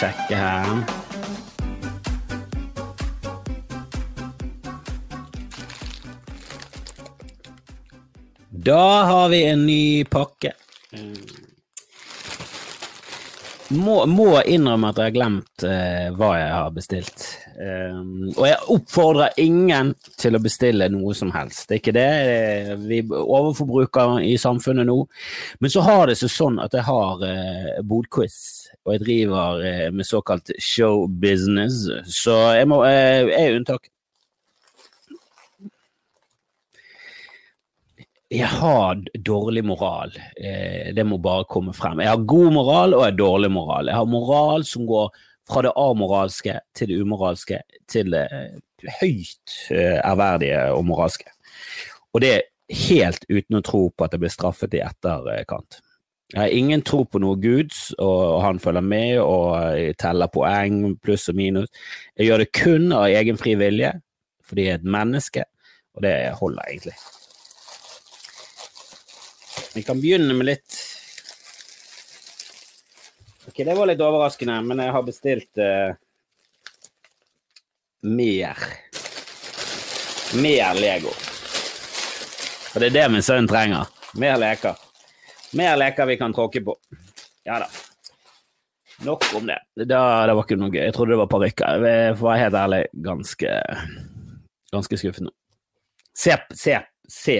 sjekke her. Da har vi en ny pakke. Må, må innrømme at jeg har glemt eh, hva jeg har bestilt. Um, og jeg oppfordrer ingen til å bestille noe som helst. Det er ikke det. Eh, Vi overforbruker i samfunnet nå. Men så har det seg sånn at jeg har eh, bodquiz, og jeg driver eh, med såkalt show business, så jeg, må, eh, jeg er unntak. Jeg har dårlig moral. Eh, det må bare komme frem. Jeg har god moral og jeg har dårlig moral. Jeg har moral som går fra det amoralske til det umoralske til det høyt ærverdige og moralske. Og det er helt uten å tro på at jeg blir straffet i etterkant. Jeg har ingen tro på noe Guds, og han følger med og jeg teller poeng, pluss og minus. Jeg gjør det kun av egen fri vilje, fordi jeg er et menneske, og det holder egentlig. Vi kan begynne med litt Ok, det var litt overraskende, men jeg har bestilt uh, mer. Mer Lego. Og det er det min sønn trenger. Mer leker. Mer leker vi kan tråkke på. Ja da. Nok om det. Det, det var ikke noe gøy. Jeg trodde det var parykker. Jeg å være helt ærlig, ganske, ganske skuffende. Se, se, se.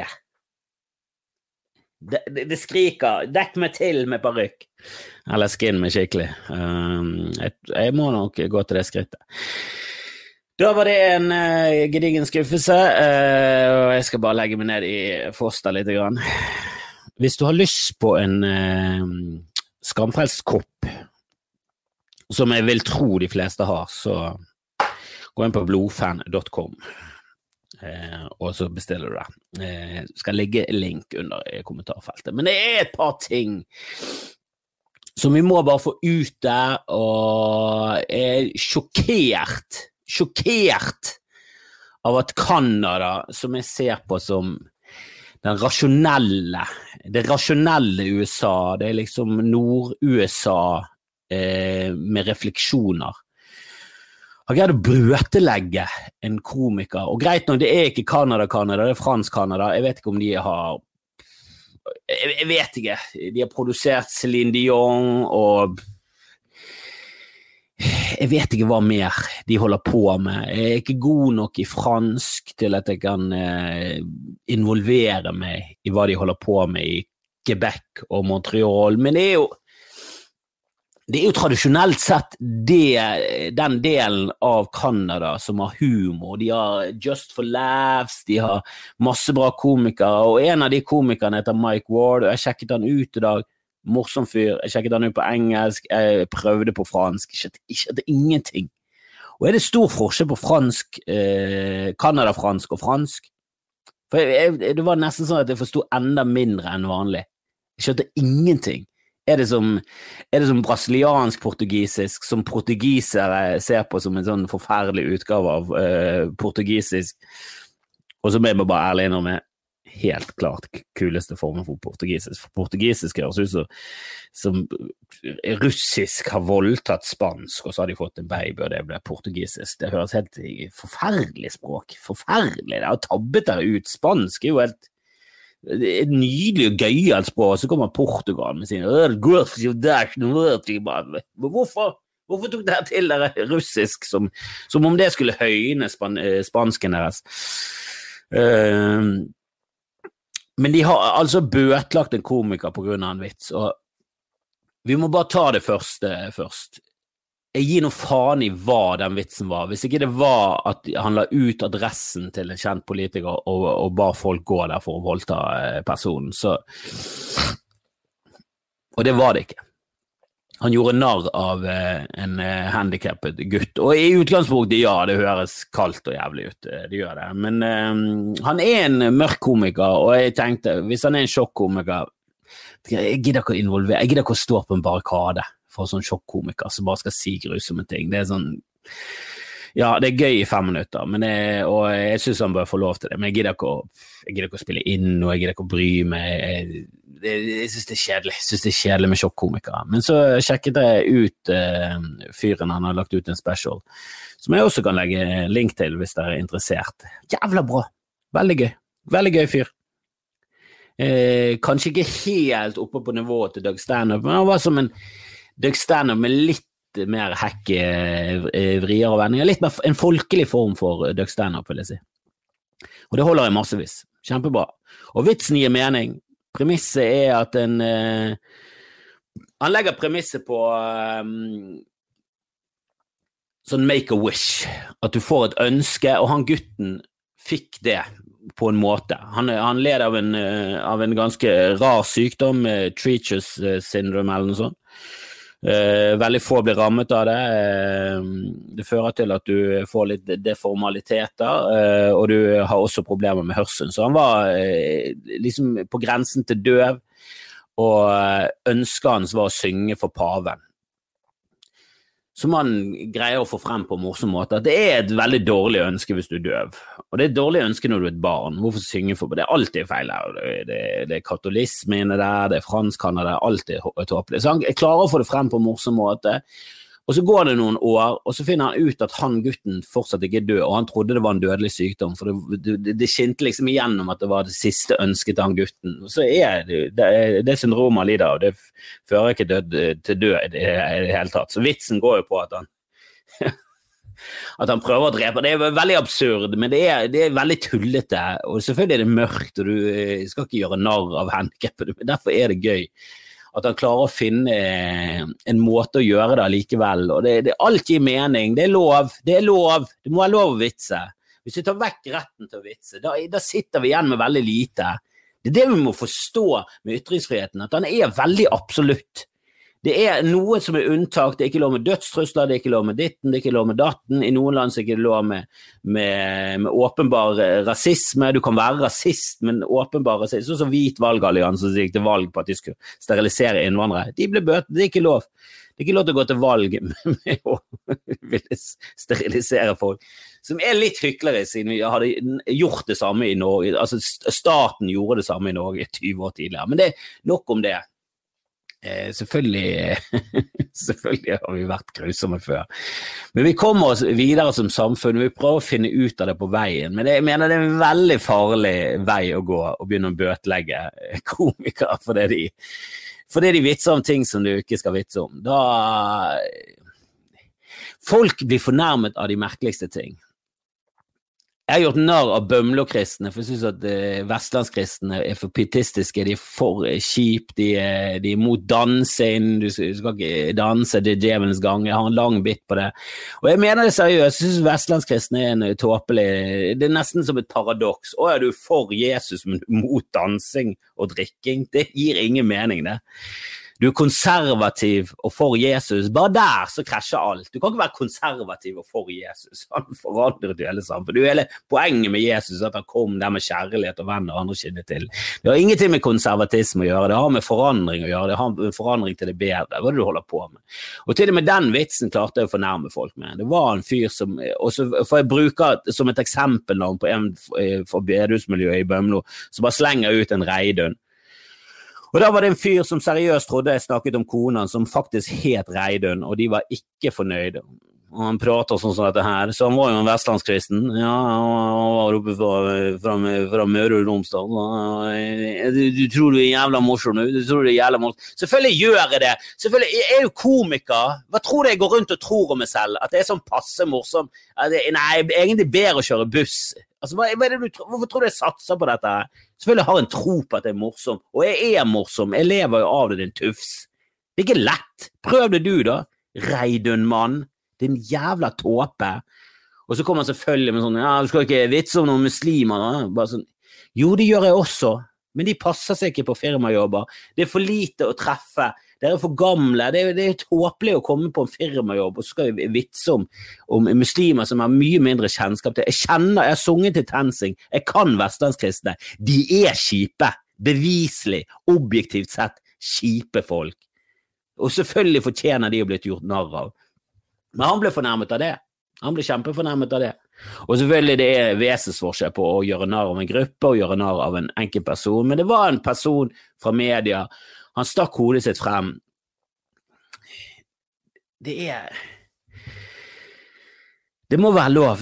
Det, det, det skriker 'dekk meg til med parykk', eller skin meg skikkelig. Um, jeg, jeg må nok gå til det skrittet. Da var det en uh, gedigen skuffelse, uh, og jeg skal bare legge meg ned i foster litt. Grann. Hvis du har lyst på en eh, skamfrelst kopp, som jeg vil tro de fleste har, så gå inn på blodfan.com. Eh, og så bestiller du det. Eh, skal ligge link under i kommentarfeltet. Men det er et par ting som vi må bare få ut der, og er sjokkert, sjokkert av at Canada, som jeg ser på som den rasjonelle, det rasjonelle USA, det er liksom Nord-USA eh, med refleksjoner har greid å bøtelegge en komiker. Og greit nok, det er ikke Canada-Canada, det er fransk-Canada. Jeg vet ikke om de har Jeg vet ikke. De har produsert Céline Dion og Jeg vet ikke hva mer de holder på med. Jeg er ikke god nok i fransk til at jeg kan eh, involvere meg i hva de holder på med i Quebec og Montreal, men det er jo det er jo tradisjonelt sett det, den delen av Canada som har humor. De har Just for Laughs, de har masse bra komikere, og en av de komikerne heter Mike Ward, og jeg sjekket han ut i dag. Morsom fyr. Jeg sjekket han ut på engelsk, jeg prøvde på fransk. Ikke, ikke, ingenting. Og er det stor forskjell på fransk, eh, Canada-fransk og fransk? For jeg, jeg, Det var nesten sånn at jeg forsto enda mindre enn vanlig. Jeg skjønte ingenting. Er det som, er det som brasiliansk-portugisisk, som portugisere ser på som en sånn forferdelig utgave av uh, portugisisk, og som jeg må bare ærlig innrømme helt klart kuleste formen for portugisisk. For portugisisk høres ut som, som russisk har voldtatt spansk, og så har de fått en baby, og det ble portugisisk. Det høres helt forferdelig språk. Forferdelig. Det har tabbet dere ut. Spansk er jo helt et nydelig og gøyalt språk, så kommer Portugal med sine Hvorfor? Hvorfor tok dere til dere russisk som, som, om det skulle høyne span, spansken deres? Uh, men de har altså bøtelagt en komiker av en vits, og vi må bare ta det første først jeg gir noe faen i hva den vitsen var. Hvis ikke det var at han la ut adressen til en kjent politiker og, og ba folk gå der for å voldta eh, personen, så Og det var det ikke. Han gjorde narr av eh, en eh, handikappet gutt. Og i utgangspunktet, ja, det høres kaldt og jævlig ut, det gjør det. Men uh, han er en mørk komiker, og jeg tenkte, hvis han er en sjokkomiker Jeg gidder ikke å involvere, jeg gidder ikke å stå på en barrikade for sånn sjokkomiker som bare skal si grusomme ting. Det er sånn Ja, det er gøy i fem minutter, jeg, og jeg syns han bør få lov til det. Men jeg gidder ikke å, gidder ikke å spille inn, og jeg gidder ikke å bry meg. Jeg, jeg, jeg syns det er kjedelig Jeg synes det er kjedelig med sjokkomikere. Men så sjekket jeg ut uh, fyren han har lagt ut en special, som jeg også kan legge link til hvis dere er interessert. Jævla bra! Veldig gøy. Veldig gøy fyr. Eh, kanskje ikke helt oppe på nivået til Doug Stanhope, men han var som en Doug Stanhope med litt mer hack, eh, vrier og vendinger. Litt mer en folkelig form for eh, Doug Stanhope, vil jeg si. Og det holder i massevis. Kjempebra. Og vitsen gir mening. Premisset er at en uh, Han legger premisset på um, sånn make a wish. At du får et ønske, og han gutten fikk det på en måte. Han, han led av en, uh, av en, ganske rar sykdom, Treacher's syndrome eller noe sånt. Eh, veldig få blir rammet av det. Eh, det fører til at du får litt deformaliteter, eh, og du har også problemer med hørselen. Så han var eh, liksom på grensen til døv, og eh, ønsket hans var å synge for paven som man greier å få frem på en morsom måte, at det er et veldig dårlig ønske hvis du er døv. Og det er et dårlig ønske når du er et barn. Hvorfor synge for Det er alltid feil. Det, er, det er katolisme inne der, det er fransk, han er alltid tåpelig. Så han klarer å få det frem på en morsom måte. Og så går det noen år, og så finner han ut at han gutten fortsatt ikke er død, og han trodde det var en dødelig sykdom, for det, det, det skinte liksom igjennom at det var det siste ønsket til han gutten. Og så er det det, det syndromet han lider av, det fører ikke død, til død i det hele tatt. Så vitsen går jo på at han at han prøver å drepe. Det er veldig absurd, men det er, det er veldig tullete. Og selvfølgelig er det mørkt, og du eh, skal ikke gjøre narr av handikappede, men derfor er det gøy at han klarer å finne eh, en måte å gjøre det allikevel. Og det, det, alt gir mening. Det er lov. Det er lov. Det må være lov å vitse. Hvis vi tar vekk retten til å vitse, da, da sitter vi igjen med veldig lite. Det er det vi må forstå med ytringsfriheten, at den er veldig absolutt. Det er noe som er unntak. Det er ikke lov med dødstrusler, det er ikke lov med ditten, det er ikke lov med datten. I noen land er det ikke lov med, med, med, åpenbar rasisme. Du kan være rasist, men åpenbar rasisme. Sånn som Hvit valgallianse som gikk til valg på at de skulle sterilisere innvandrere. De ble bøtet. Det er ikke lov. Det er ikke lov til å gå til valg med å ville sterilisere folk. Som er litt hyklere, siden vi hadde gjort det samme i Norge. Altså Staten gjorde det samme i Norge 20 år tidligere. Men det er nok om det. Eh, selvfølgelig, selvfølgelig, har vi vært grusomme før. Men vi kommer oss videre som samfunn. Vi prøver å finne ut av det på veien. Men jeg mener det er en veldig farlig vei å gå å begynne å bøtelegge komikere for det de, for det de vitser om ting som du ikke skal vitse om. Da Folk blir fornærmet av de merkeligste ting. Jeg har gjort narr av Bømlo-kristne, for jeg syns at uh, vestlandskristne er for pietistiske. De er for uh, kjip, de, de, er mot dansing. Du skal, ikke danse, det er djevelens gang. Jeg har en lang bit på det. Og jeg mener det seriøst. Jeg syns vestlandskristne er en tåpelig Det er nesten som et paradoks. Å, er du for Jesus, men mot dansing og drikking? Det gir ingen mening, det du er konservativ og for Jesus. Bare der så krasjer alt. Du kan ikke være konservativ og for Jesus. Han forandret jo hele samfunnet. Hele poenget med Jesus at han kom der med kjærlighet og venn og andre kinner til. Det har ingenting med konservatisme å gjøre, det har med forandring å gjøre. Det har med forandring til det bedre. Hva er det du holder på med? Og til og med den vitsen klarte jeg å fornærme folk med. Det var en fyr som og så får jeg bruke som et eksempelnavn på en fra bedehusmiljøet i Bømlo, som bare slenger ut en Reidun. Og da var det en fyr som seriøst trodde jeg snakket om kona, som faktisk het Reidun, og de var ikke fornøyde. Og han prater sånn som dette her, så han var jo en vestlandskristen. Ja, han var oppe fra, fra, fra Møre og Romsdal. Du, du, tror du er jævla morsom, du. Du tror du er jævla morsom. Selvfølgelig gjør jeg det! Selvfølgelig, Jeg er jo komiker. Hva tror du jeg går rundt og tror om meg selv? At det er sånn passe morsom? Nei, egentlig bedre å kjøre buss. Altså, hva, hva du, hvorfor tror du jeg satser på dette? Selvfølgelig har en tro på at jeg er morsom, og jeg er morsom. Jeg lever jo av det, din tufs. Det er ikke lett. Prøv det du, da. Reidun-mann. Din jævla tåpe. Og så kommer han selvfølgelig med sånn ja, du skal ikke vitse om noen muslimer, da. Bare sånn, jo, det gjør jeg også, men de passer seg ikke på firmajobber. Det er for lite å treffe. Dere er for gamle. Det er, det er tåpelig å komme på en firmajobb og så skal vi vitse om, om, muslimer som har mye mindre kjennskap til Jeg kjenner, jeg har sunget til TenSing, jeg kan vestlandskristne. De er kjipe. Beviselig, objektivt sett, kjipe folk. Og selvfølgelig fortjener de å blitt gjort narr av. Men han ble fornærmet av det. Han ble kjempefornærmet av det. Og selvfølgelig det er vesensforskjell på å gjøre narr av en gruppe og gjøre narr av en enkelt person, men det var en person fra media. Han stakk hodet sitt frem. Det er det må være lov.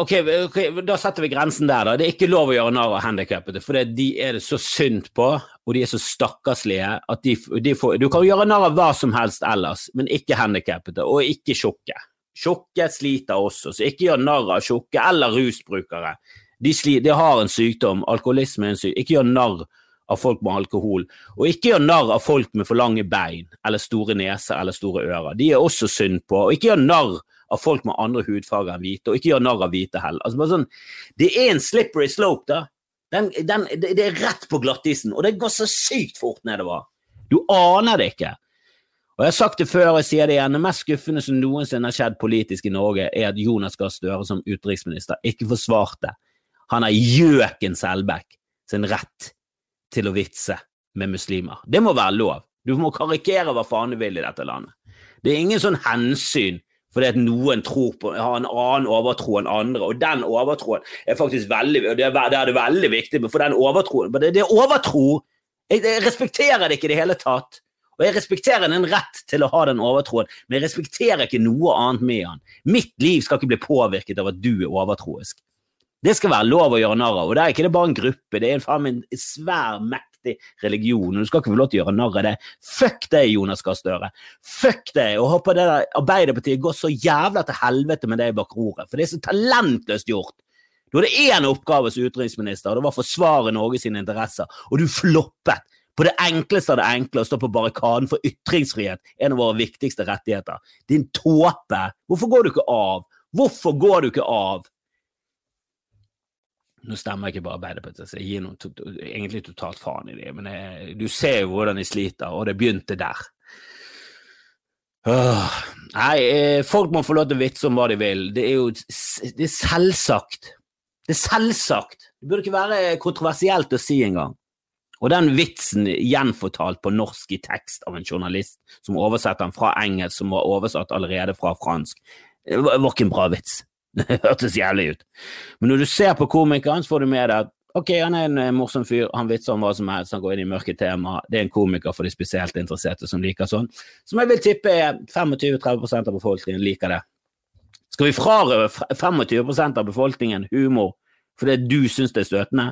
Okay, ok, Da setter vi grensen der. da. Det er ikke lov å gjøre narr av handikappede, for de er det så synd på, og de er så stakkarslige at de, de får Du kan gjøre narr av hva som helst ellers, men ikke handikappede, og ikke tjukke. Tjukke sliter også, så ikke gjør narr av tjukke eller rusbrukere. De, sli, de, har en sykdom, alkoholisme er en sykdom. Ikke gjør narr av folk med alkohol, og ikke gjør narr av folk med for lange bein eller store neser eller store ører. De er også synd på, og ikke gjør narr av folk med andre hudfarger enn hvite, og ikke gjør narr av hvite heller. Altså, sånn, det er en slippery slope, da. Den, den, det, er rett på glattisen, og det går så sykt fort nedover. Du aner det ikke. Og Jeg har sagt det før, og jeg sier det igjen, det mest skuffende som noensinne har skjedd politisk i Norge, er at Jonas Gahr Støre som utenriksminister ikke forsvarte han har gjøken Selbekk sin rett til å vitse med muslimer. Det må være lov. Du må karikere hva faen du vil i dette landet. Det er ingen sånn hensyn fordi at noen tror på, har en annen overtro enn andre, og den overtroen er faktisk veldig det er, det er det veldig viktig, for den overtroen Det, det er overtro! Jeg, jeg, respekterer det ikke i det hele tatt. Og jeg respekterer den rett til å ha den overtroen, men jeg respekterer ikke noe annet med han. Mitt liv skal ikke bli påvirket av at du er overtroisk. Det skal være lov å gjøre narr av, og det er ikke det bare en gruppe, det er en, en svær mektig religion, og du skal ikke få lov til å gjøre narr av det. Fuck deg, Jonas Gahr Støre. Fuck deg, og håper det der Arbeiderpartiet går så jævla til helvete med deg bak roret, for det er så talentløst gjort. Du hadde én oppgave som utenriksminister, og det var å forsvare Norges interesser, og du floppet på det enkleste av det enkle å stå på barrikaden for ytringsfrihet, en av våre viktigste rettigheter. Din tåpe! Hvorfor går du ikke av? Hvorfor går du ikke av? Nå stemmer jeg ikke bare Arbeiderpartiet, så jeg gir noen to, egentlig totalt faen i det. Men jeg, du ser jo hvordan de sliter, og det begynte der. Åh. Nei, eh, folk må få lov til å vitse om hva de vil. Det er jo det er selvsagt. Det er selvsagt. Det burde ikke være kontroversielt å si engang. Og den vitsen gjenfortalt på norsk i tekst av en journalist som oversetter den fra engelsk, som var oversatt allerede fra fransk, det var ikke en bra vits. Det hørtes jævlig ut. Men når du ser på komikeren, så får du med deg at ok, han er en eh, morsom fyr, han vitser om hva som helst, han går inn i mørke tema. Det er en komiker for de spesielt interesserte som liker sånn. Som jeg vil tippe 25-30 av befolkningen liker det. Skal vi frarøve 25% av befolkningen humor fordi du syns det er støtende?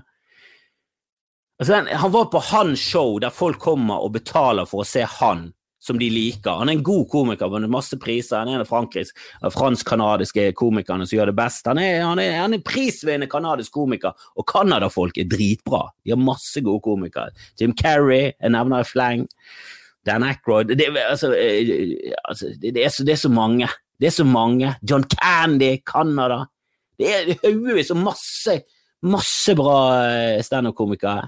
Altså, han var på hans show der folk kommer og betaler for å se han som de liker. Han er en god komiker, vunnet masse priser. Han er en av fransk-canadiske komikerne som gjør det best. Han er, han er, han er prisvinnende kanadisk komiker, og Canada-folk er dritbra. De har masse gode komikere. Jim Carrey, jeg nevner i fleng. Dan Ackroyd det, altså, eh, altså, det, det, er så, det, er så, mange. Det er så mange. John Candy, Canada. Det er haugevis og masse, masse bra eh, standup-komikere.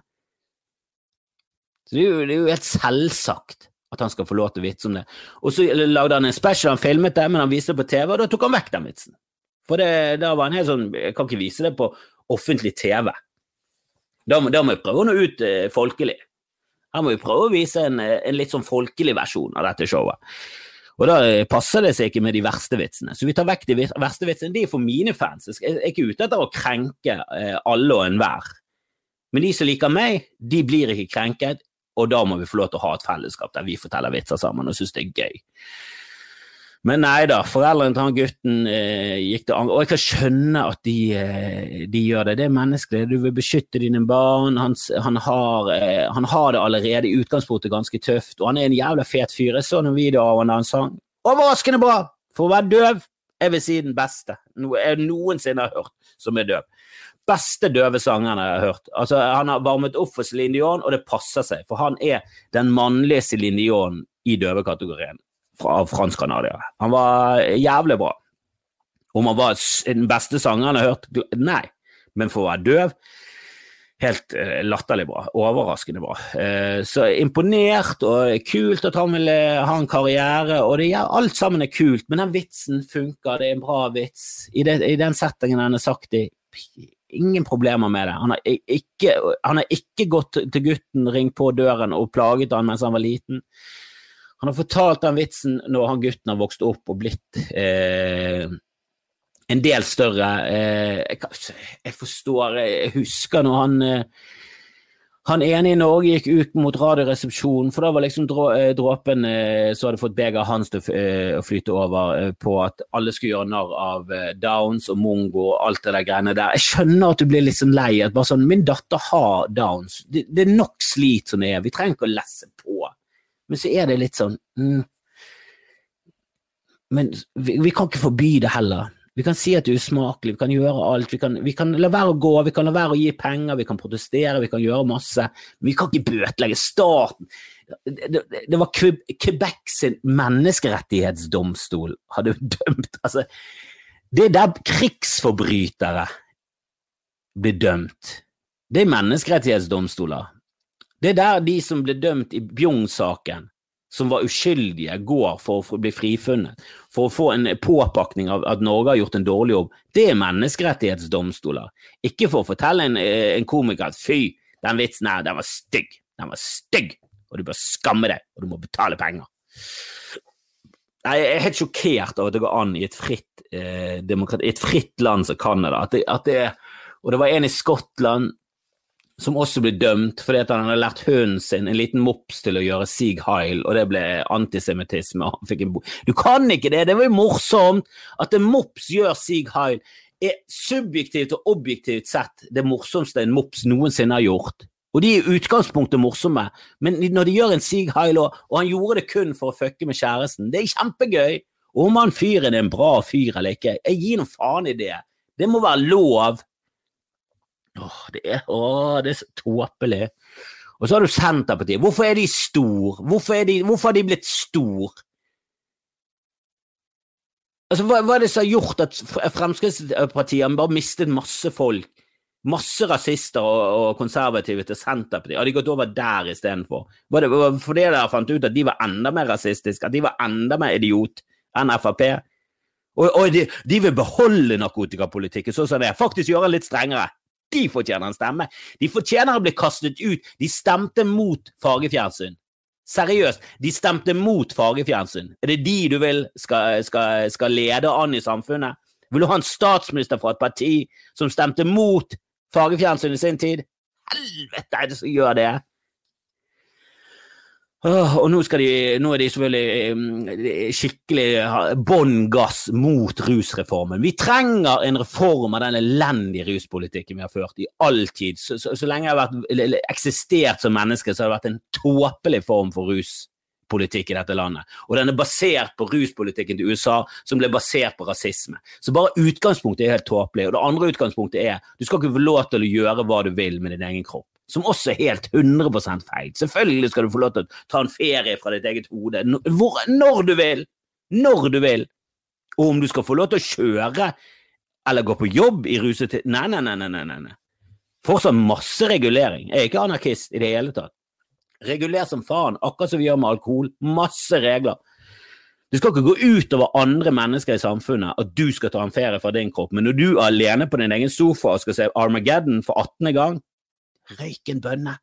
Så det er jo helt selvsagt at han skal få lov til å vitse om det. Og så lagde han en special, han filmet det, men han viste det på TV, og da tok han vekk den vitsen. For det, da var han helt sånn Jeg kan ikke vise det på offentlig TV. Da må, da må jeg prøve å nå ut eh, folkelig. Her må vi prøve å vise en, eh, en, litt sånn folkelig versjon av dette showet. Og da eh, passer det seg ikke med de verste vitsene. Så vi tar vekk de verste vitsene. De er for mine fans. Jeg er ikke ute etter å krenke eh, alle og enhver. Men de som liker meg, de blir ikke krenket og da må vi få lov til å ha et fellesskap der vi forteller vitser sammen og syns det er gøy. Men nei da, foreldrene til han gutten eh, gikk det an, og jeg kan skjønne at de, eh, de, gjør det. Det er menneskelig, du vil beskytte dine barn. Han, han, har, eh, han, har, det allerede i utgangspunktet ganske tøft, og han er en jævla fet fyr. Jeg så noen videoer av han da han sang. Overraskende bra! For å være døv, jeg vil si den beste jeg noensinne har hørt som er døv beste døve sangeren jeg har hørt. Altså, han har varmet opp for Céline Dion, og det passer seg, for han er den mannlige Céline Dion i døvekategorien av fransk-canadiere. Han var jævlig bra. Om han var den beste sangeren jeg har hørt? Nei, men for å være døv Helt uh, latterlig bra. Overraskende bra. Uh, så imponert og kult at han vil uh, ha en karriere, og det, ja, alt sammen er kult, men den vitsen funker, det er en bra vits. I, den settingen han er sagt i, ingen problemer med det. Han har ikke, han har ikke gått til gutten, ringt på døren og plaget han mens han var liten. Han har fortalt den vitsen når han gutten har vokst opp og blitt, eh, en del større. Eh, jeg, jeg, forstår Jeg husker når han eh, han ene i Norge gikk ut mot Radioresepsjonen, for da var liksom eh, dråpen eh, som hadde fått begeret hans til å flyte over på at alle skulle gjøre narr av Downs og Mongo og alt det der greiene der. Jeg skjønner at du blir sånn lei. at bare sånn, Min datter har Downs. Det, det er nok slit som det er. Vi trenger ikke å lesse på. Men så er det litt sånn mm, Men vi, vi kan ikke forby det heller. Vi kan si at det er usmakelig, vi kan gjøre alt. Vi kan, vi kan, la være å gå, vi kan la være å gi penger, vi kan protestere, vi kan gjøre masse. Men vi kan ikke bøtelegge staten. Det, det, det, var Quebec sin menneskerettighetsdomstol hadde dømt altså, Det er der krigsforbrytere blir dømt. Det er menneskerettighetsdomstoler. Det er der de som ble dømt i Bjong-saken, som var uskyldige, går for å bli frifunnet, for å få en påpakning av at Norge har gjort en dårlig jobb, det er menneskerettighetsdomstoler. Ikke for å fortelle en, eh, en komiker at fy, den vitsen her, den var stygg, den var stygg, og du bør skamme deg, og du må betale penger. Jeg er helt sjokkert av at det går an i et fritt, eh, et fritt land som Canada. At det, at det, og det var en i Skottland som også ble dømt fordi han hadde lært hunden sin, en liten mops, til å gjøre Sieg Heil, og det ble antisemittisme. Du kan ikke det! Det var jo morsomt at en mops gjør Sieg Heil. Er subjektivt og objektivt sett det morsomste en mops noensinne har gjort. Og de er i utgangspunktet morsomme, men når de gjør en Sieg Heil, og, og han gjorde det kun for å fucke med kjæresten, det er kjempegøy. Om han fyren er en bra fyr eller ikke, jeg gir nå faen i det. Det må være lov. Åh, det er, åh, det er så tåpelig. Og så har du Senterpartiet. Hvorfor er de stor? Hvorfor, er de, hvorfor har de blitt stor? Altså, hva, hva, er det som har gjort at Fremskrittspartiet har bare mistet masse folk? Masse rasister og, og konservative til Senterpartiet. Har de gått over der istedenfor? Var det fordi dere fant ut at de var enda mer rasistiske? At de var enda mer idiot enn Frp? Og, og de, de, vil beholde narkotikapolitikken sånn som det er. Faktisk gjøre den litt strengere de fortjener en stemme. De fortjener å bli kastet ut. De stemte mot fargefjernsyn. Seriøst, de stemte mot fargefjernsyn. Er det de du vil skal, skal, skal lede an i samfunnet? Vil du ha en statsminister fra et parti som stemte mot fargefjernsyn i sin tid? Helvete er det som gjør det! Og nå, de, nå, er de selvfølgelig um, skikkelig bånn gass mot rusreformen. Vi trenger en reform av den elendige ruspolitikken vi har ført i all tid. Så, så, så lenge jeg har vært, eksistert som menneske, så har det vært en tåpelig form for ruspolitikk i dette landet. Og den er basert på ruspolitikken til USA, som ble basert på rasisme. Så bare utgangspunktet er helt tåpelig. Og det andre utgangspunktet er du skal ikke få lov til å gjøre hva du vil med din egen kropp som også er helt 100% feil. Selvfølgelig skal du få lov til å ta en ferie fra ditt eget hode Hvor, når du vil! Når du vil! Og om du skal få lov til å kjøre eller gå på jobb i rusetid Nei, nei, nei, nei, nei, nei. Fortsatt masse regulering. Jeg er ikke anarkist i det hele tatt. Reguler som faen, akkurat som vi gjør med alkohol. Masse regler. Det skal ikke gå utover andre mennesker i samfunnet at du skal ta en ferie fra din kropp, men når du er alene på din egen sofa og skal se Armageddon for 18. gang, Røyk en bønne.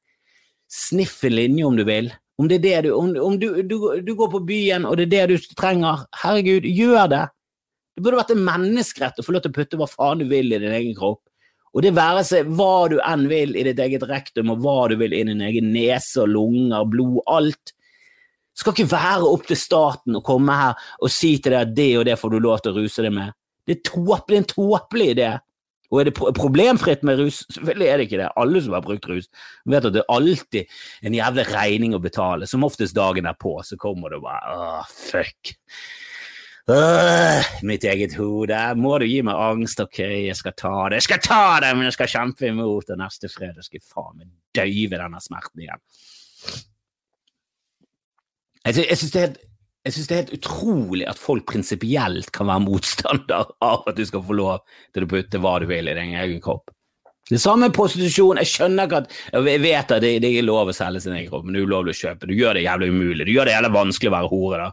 Sniff en linje om du vil. Om, det det du, om, om du, du, du, går på byen og det er det du trenger, herregud, gjør det. Det burde vært en menneskerett å få lov til å putte hva faen du vil i din egen kropp. Og det være seg hva du enn vil i ditt eget rektum, og hva du vil i din egen nese og lunger, blod, alt. Det skal ikke være opp til staten å komme her og si til deg at det og det får du lov til å ruse deg med. Det er, tåpelig, en tåpelig idé. Og er det problemfritt med rus? Selvfølgelig er det ikke det. Alle som har brukt rus, vet at det er alltid en jævlig regning å betale. Som oftest dagen derpå, så kommer det bare åh, fuck. Øh, mitt eget hode. Må du gi meg angst? Ok, jeg skal ta det. Jeg skal ta det, men jeg skal kjempe imot, og neste fredag skal jeg faen meg døyve denne smerten igjen. Jeg, jeg synes det er jeg synes det er helt utrolig at folk prinsipielt kan være motstander av at du skal få lov til å putte hva du vil i din egen kropp. Det samme med prostitusjon. Jeg skjønner ikke at Jeg vet at det, det er lov å selge sin egen kropp, men det er ulovlig å kjøpe. Du gjør det jævlig umulig. Du gjør det jævlig vanskelig å være hore, da.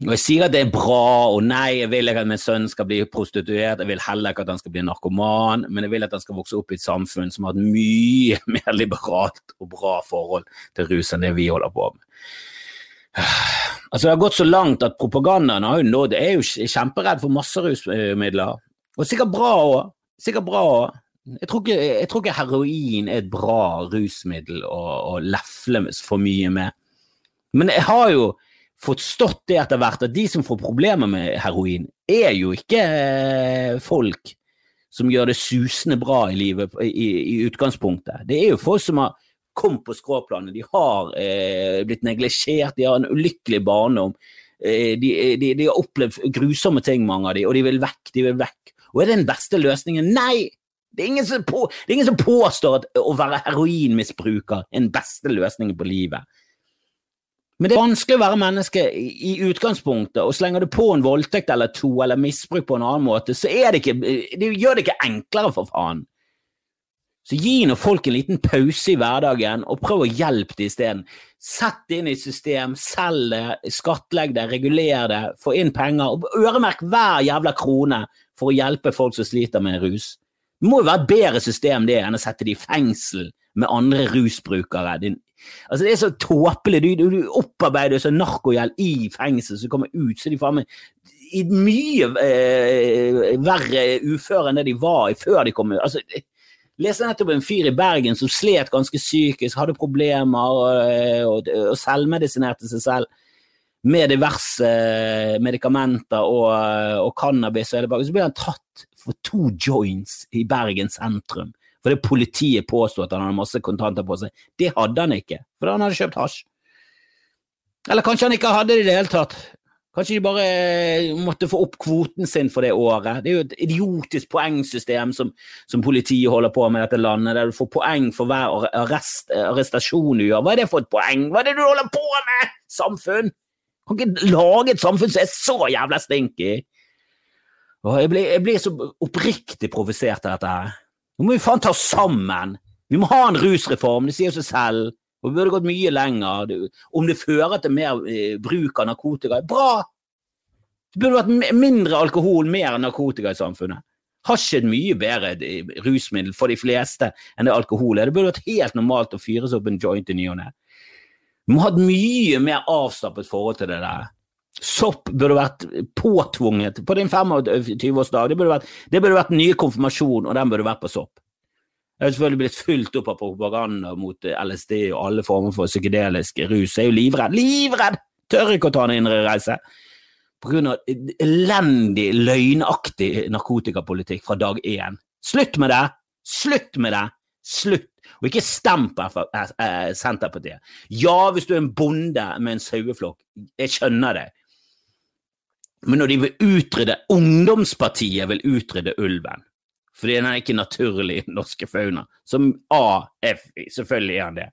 Og jeg sier at det er bra, og nei, jeg vil ikke at min sønn skal bli prostituert, jeg vil heller ikke at han skal bli narkoman, men jeg vil at han skal vokse opp i et samfunn som har et mye mer liberalt og bra forhold til rus enn det vi holder på med. Altså, det har gått så langt at propagandaen har jo nådd Jeg er jo kjemperedd for masse rusmidler. Og sikkert bra òg. Sikkert bra òg. Jeg, jeg tror ikke heroin er et bra rusmiddel å, å lefle for mye med. Men jeg har jo forstått det etter hvert, at de som får problemer med heroin, er jo ikke eh, folk som gjør det susende bra i livet i, i utgangspunktet. Det er jo folk som har kommet på skråplanet, de har eh, blitt neglisjert, de har en ulykkelig barndom. Eh, de, de, de, har opplevd grusomme ting, mange av de, og de vil vekk, de vil vekk. Og er det den beste løsningen? Nei! Det er, på, det er ingen som påstår at å være heroinmisbruker er den beste løsningen på livet. Men det er vanskelig å være menneske i, utgangspunktet, og slenger du på en voldtekt eller to, eller misbruk på en annen måte, så det ikke, det gjør det ikke enklere, for faen. Så gi nå folk en liten pause i hverdagen, og prøv å hjelpe dem isteden. Sett det inn i system, selg det, skattlegg det, reguler det, få inn penger, og øremerk hver jævla krone for å hjelpe folk som sliter med rus. Det må jo være et bedre system det enn å sette dem i fengsel med andre rusbrukere. Din Altså Det er så tåpelig. Du, du, du opparbeider så narkogjeld i fengsel, så kommer ut, så de faen meg i mye eh, verre uføre enn det de var i før de kom ut. Altså, leste nettopp en fyr i Bergen som slet ganske psykisk, hadde problemer og, eh, og, og selvmedisinerte seg selv med diverse eh, medikamenter og, og cannabis. Og så ble han tatt for to joints i Bergen sentrum. Fordi politiet påsto at han hadde masse kontanter på seg. Det hadde han ikke, for han hadde kjøpt hasj. Eller kanskje han ikke hadde det i det hele tatt. Kanskje de bare eh, måtte få opp kvoten sin for det året. Det er jo et idiotisk poengsystem som, som politiet holder på med i dette landet, der du får poeng for hver arrest, arrestasjon du gjør. Hva er det for et poeng? Hva er det du holder på med, samfunn? Du kan ikke lage et samfunn som er så jævla stinky. Jeg blir, jeg blir så oppriktig provosert av dette her. Nå må vi faen ta oss sammen! Vi må ha en rusreform, det sier seg selv. Og det burde gått mye lenger. Om det fører til mer eh, bruk av narkotika, bra! Det burde vært mindre alkohol, mer narkotika i samfunnet. Har er et mye bedre eh, rusmiddel for de fleste enn det alkohol er. Det burde vært helt normalt å fyres opp en joint i ny og ne. Vi må ha et mye mer avslappet forhold til det der. Sopp burde vært påtvunget på din 25-årsdag. Det, burde vært, det burde vært nye konfirmasjon, og den burde vært på sopp. Jeg har selvfølgelig blitt fulgt opp av propaganda mot LSD og alle former for psykedelisk rus. Jeg er jo livredd. Livredd! Tør ikke å ta en indre reise. På grunn av elendig, løgnaktig narkotikapolitikk fra dag én. Slutt med det! Slutt med det! Slutt! Og ikke stem på Senterpartiet. Ja, hvis du er en bonde med en saueflokk, jeg skjønner det. Men når de vil utrydde Ungdomspartiet vil utrydde ulven, fordi den er ikke naturlig i den norske fauna, som AF selvfølgelig er han det.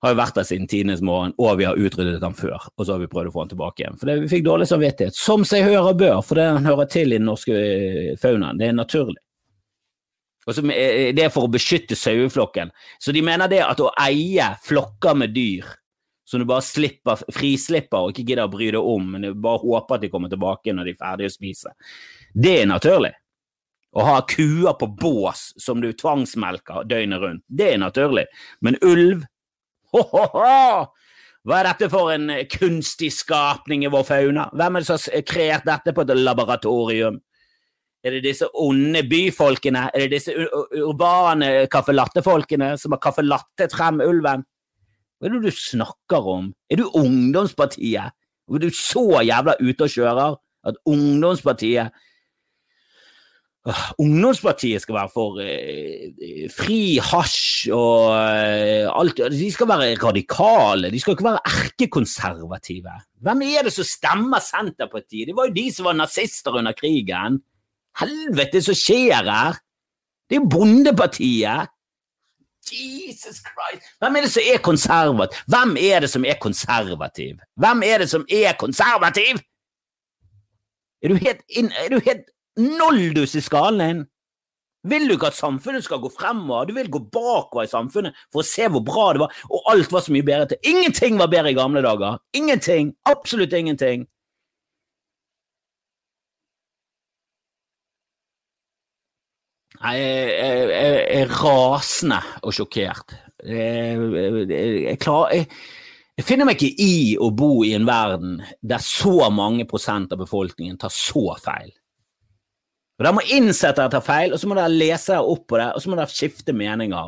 Har jo vært der siden tidenes morgen, og vi har utryddet han før. Og så har vi prøvd å få han tilbake igjen. For det, vi fikk dårlig samvittighet, som seg hører bør, for det han hører til i den norske eh, faunaen. Det er naturlig. Og så Det er for å beskytte saueflokken. Så de mener det at å eie flokker med dyr som du bare slipper, frislipper og ikke gidder å bry deg om, men du bare håper at de kommer tilbake når de er ferdige å spise. Det er naturlig. Å ha kuer på bås som du tvangsmelker døgnet rundt, det er naturlig. Men ulv ho, ho, ho! Hva er dette for en kunstig skapning i vår fauna? Hvem er det som har kreert dette på et laboratorium? Er det disse onde byfolkene? Er det disse urbane kaffelattefolkene som har kaffelattet frem ulven? Hva er det du snakker om? Er du ungdomspartiet? Er du så jævla ute og kjører at ungdomspartiet Ungdomspartiet skal være for eh, fri hasj og eh, alt De skal være radikale, de skal ikke være erkekonservative. Hvem er det som stemmer Senterpartiet? Det var jo de som var nazister under krigen. Helvete, som skjer her? Det er jo Bondepartiet. Jesus Christ! Hvem er det som er konservativ? Hvem er det som er konservativ? Hvem er det som er konservativ? Er du helt, inn, er du helt noldus i skallen? Vil du ikke at samfunnet skal gå fremover? Du vil gå bakover i samfunnet for å se hvor bra det var, og alt var så mye bedre til. Ingenting var bedre i gamle dager. Ingenting. Absolutt ingenting. Nei, Jeg er rasende og sjokkert. Jeg, jeg, jeg, Jeg finner meg ikke i å bo i en verden der så mange prosent av befolkningen tar så feil. Og Dere må innse at dere tar feil, og så må dere lese dere opp på det, og så må dere skifte meninger.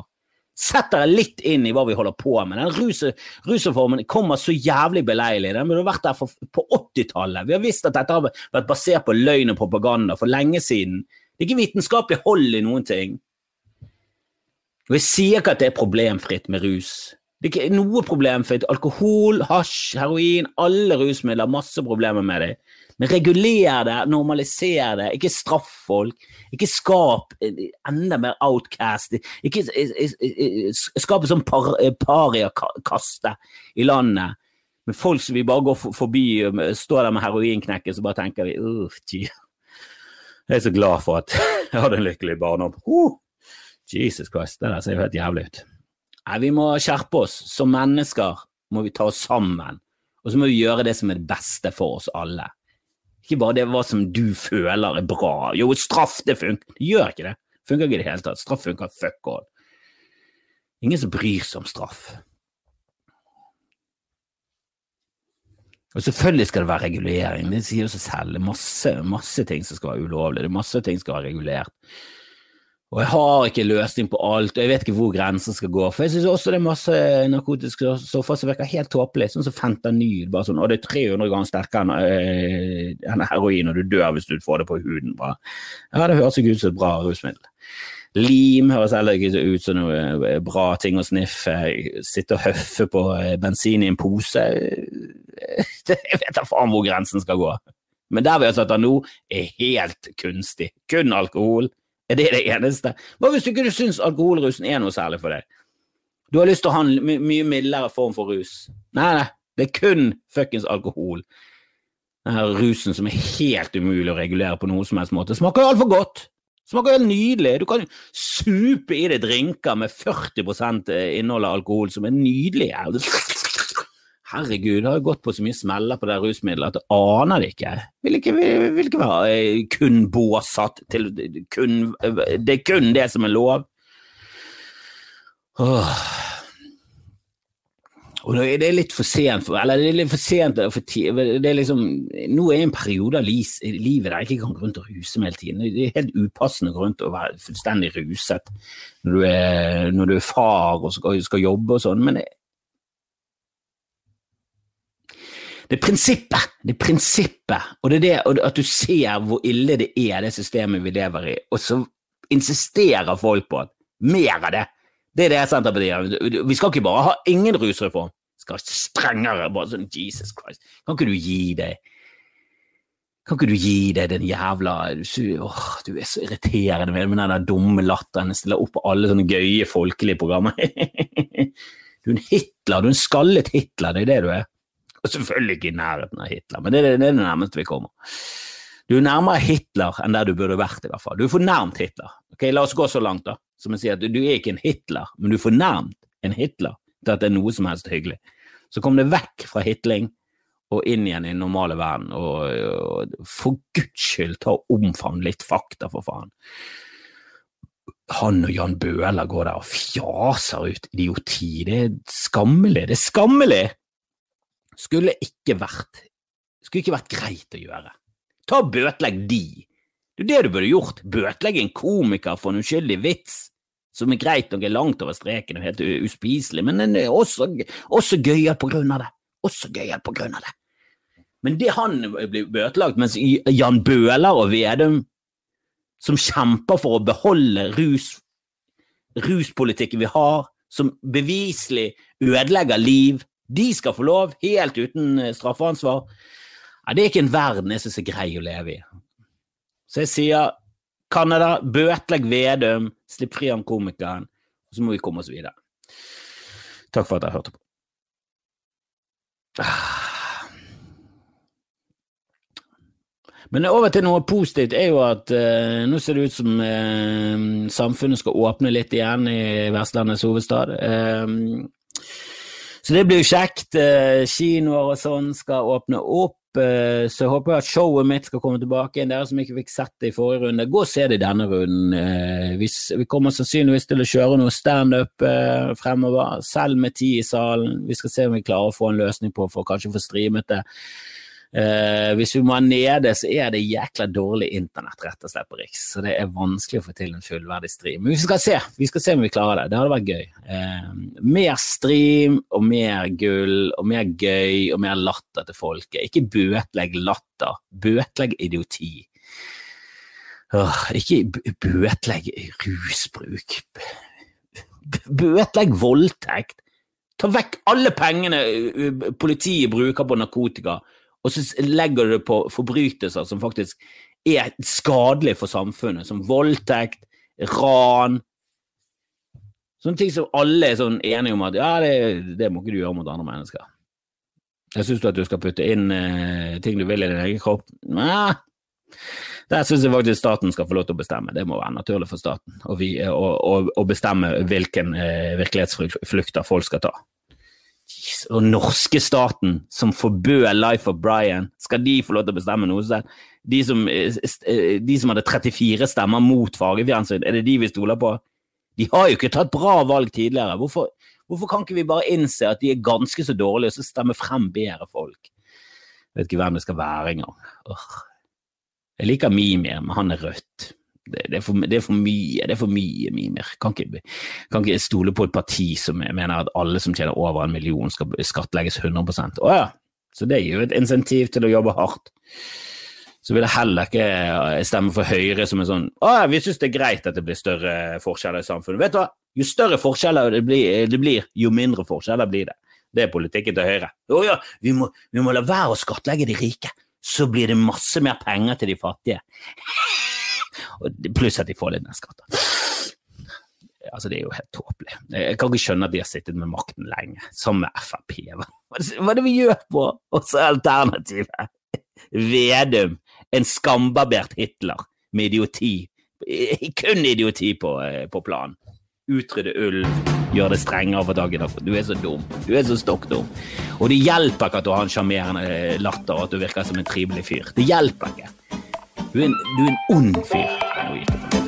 Sett dere litt inn i hva vi holder på med. Den rus, rusreformen kommer så jævlig beleilig. Den burde vært der for, på 80-tallet. Vi har visst at dette har vært basert på løgn og propaganda for lenge siden. Det er ikke vitenskapelig hold i noen ting. Og jeg sier ikke at det er problemfritt med rus. Det er ikke noe problemfritt. Alkohol, hasj, heroin, alle rusmidler, masse problemer med det. Men reguler det, normaliser det, ikke straff folk. Ikke skap enda mer outcast. Ikke skap et sånn par, pariakaste i landet med folk som vi bare går forbi, står der med heroinknekken, så bare tenker vi uh, Jeg er så glad for at jeg hadde en lykkelig barndom. Uh, Jesus Christ, det der ser jo helt jævlig ut. Nei, vi må skjerpe oss. Som mennesker må vi ta oss sammen, og så må vi gjøre det som er det beste for oss alle. Ikke bare det hva som du føler er bra. Jo, straff, det funker. Det gjør ikke det. Funker ikke i det hele tatt. Straff funker fuck all. Ingen som bryr seg om straff. Og Selvfølgelig skal det være regulering, det sier jo seg selv. Det er masse, masse ting som skal være ulovlig, det er masse ting som skal være regulert. Og jeg har ikke løsning på alt, og jeg vet ikke hvor grensen skal gå. For jeg syns også det er masse narkotiske stoffer som virker helt tåpelig, sånn som fentanyl. bare sånn, Og det er 300 ganger sterkere enn øh, heroin, og du dør hvis du får det på huden. Bare. Ja, det høres ikke ut som et bra rusmiddel. Lim høres heller ikke ut som noe øh, bra ting å sniffe. Sitte og høffe på øh, bensin i en pose. Jeg vet da faen hvor grensen skal gå. Men der vi har satt den nå, er helt kunstig. Kun alkohol er det det eneste? Hva hvis du ikke syns alkoholrusen er noe særlig for deg? Du har lyst til å ha en my mye mildere form for rus. Nei, nei, det er kun fuckings alkohol. Denne rusen som er helt umulig å regulere på noen som helst måte. Smaker jo altfor godt. Smaker helt nydelig. Du kan supe i deg drinker med 40 innhold av alkohol som er nydelige. Herregud, jeg har jo gått på så mye smeller på det rusmiddelet at jeg aner det ikke. Vil ikke, vil, vil ikke være eh, kun båsatt til kun, Det er kun det som er lov. Åh. Og det er litt for sent, eller det er litt for sent for det er liksom, Nå er en periode av livet der jeg ikke kan gå rundt og ruse meg hele tiden. Det er helt upassende å gå rundt og være fullstendig ruset når du er, når du er far og skal, skal jobbe og sånn, men det, Det er prinsippet, det er prinsippet, og det er det at du ser hvor ille det er, det systemet vi lever i, og så insisterer folk på at mer av det. Det er det Senterpartiet Vi skal ikke bare ha ingen rusreform, vi skal ha strengere. bare sånn, Jesus Christ, Kan ikke du gi deg? Kan ikke du gi deg den jævla åh, Du er så irriterende med, den der dumme latteren. Stiller opp på alle sånne gøye folkelige programmer. du er en Hitler, du er en skallet Hitler, det er det du er. Og selvfølgelig ikke i nærheten av Hitler, men det er det, nærmeste vi kommer. Du er nærmere Hitler enn der du burde vært, i hvert fall. Du er fornærmt Hitler. Ok, La oss gå så langt, da, som jeg sier, at du er ikke en Hitler, men du er fornærmt en Hitler til at det er noe som helst hyggelig. Så kom det vekk fra hitling og inn igjen i den normale verden, og, og for guds skyld, ta og omfavn litt fakta, for faen han og Jan Bøhler går der og fjaser ut idioti. Det er skammelig. Det er skammelig! Skulle ikke vært skulle ikke vært greit å gjøre. Ta og bøtelegg de. Det er det du burde gjort. Bøtelegge en komiker for en uskyldig vits som er greit nok er langt over streken og helt uspiselig, men den er også, også gøyal på grunn av det. Også gøyal på grunn av det. Men det han blir bøtelagt, mens Jan Bøhler og Vedum, som kjemper for å beholde rus, ruspolitikken vi har, som beviselig ødelegger liv, de skal få lov, helt uten eh, straffansvar. Ja, det er ikke en verden jeg syns er grei å leve i. Så jeg sier Canada, bøtelegg Vedum, slipp fri han komikeren, så må vi komme oss videre. Takk for at dere hørte på. Men over til noe positivt er jo at eh, nå ser det ut som eh, samfunnet skal åpne litt igjen i Vestlandets hovedstad. Uh, så det blir jo kjekt. Eh, kinoer og sånn skal åpne opp. eh, så jeg håper at showet mitt skal komme tilbake. Dere som ikke fikk sett det i forrige runde, gå og se det i denne runden. Eh, vi kommer sannsynligvis til å kjøre noe standup fremover, selv med ti i salen. Vi skal se om vi klarer å få en løsning på for kanskje å få streamet det. Uh, hvis vi må nede, så er det jækla dårlig internett rett og slett på Riks. Så det er vanskelig å få til en fullverdig stream. Men vi skal se vi skal se om vi klarer det. Det hadde vært gøy. Uh, mer stream og mer gull og mer gøy og mer latter til folket. Ikke bøtelegg latter. Bøtelegg idioti. Uh, ikke bøtelegg rusbruk. Bøtelegg voldtekt. Ta vekk alle pengene politiet bruker på narkotika og så legger du det på forbrytelser som faktisk er skadelige for samfunnet, som voldtekt, ran Sånne ting som alle er sånn enige om at ja, det, det må ikke du gjøre mot andre mennesker. Jeg syns du at du skal putte inn uh, ting du vil i din egen kropp? Nei. Der syns jeg faktisk staten skal få lov til å bestemme. Det må være naturlig for staten å bestemme hvilken eh, virkelighetsflukter folk skal ta og norske staten som forbød Life of Brian, skal de få lov til å bestemme noe selv? De som, eh, de som hadde 34 stemmer mot fargefjernsyn, er det de vi stoler på? De har jo ikke tatt bra valg tidligere. Hvorfor, hvorfor kan ikke vi bare innse at de er ganske så dårlige, og så stemme frem bedre folk? Jeg vet ikke hvem det skal være engang. Jeg liker Mimir, men han er rødt det, det, er for, det, er for, mye det er for mye mimer. Kan ikke, kan ikke stole på et parti som mener at alle som tjener over en million skal skattlegges 100% Å ja, så det gir jo et insentiv til å jobbe hardt. Så vil jeg heller ikke eh, stemme for Høyre som er sånn Å ja, vi syns det er greit at det blir større forskjeller i samfunnet. Vet du hva, jo større forskjeller det blir, det blir jo mindre forskjeller blir det. Det er politikken til Høyre. Å ja, vi må, vi må la være å skattlegge de rike, så blir det masse mer penger til de fattige. Pluss at de får litt mer skatt. Altså, det er jo helt tåpelig. Jeg kan ikke skjønne at de har sittet med makten lenge, som med Frp. Hva er det vi gjør på? Og alternativet. Vedum, en skambarbert Hitler med idioti. Kun idioti på, på planen. Utrydde ulv, gjør det strengere for dagen. Du er så dum. Du er så stokk dum. Og det hjelper ikke at du har en sjarmerende latter og at du virker som en trivelig fyr. Det hjelper ikke. Du er en, du er en ond fyr. Nå gikk det